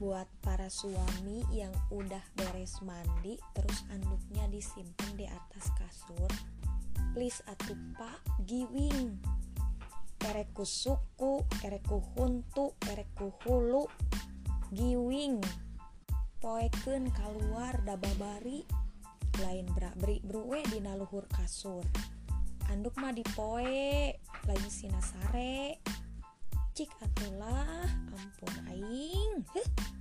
buat para suami yang udah beres mandi terus anduknya disimpan di atas kasur please atuh pak giwing. Ereku suku ereku huntu ereku hulu giwing. Poeken keluar dababari lain brak beri bruwe dina luhur kasur. Anduk mah dipoe lagi sinasare. Cik atulah ampun aing え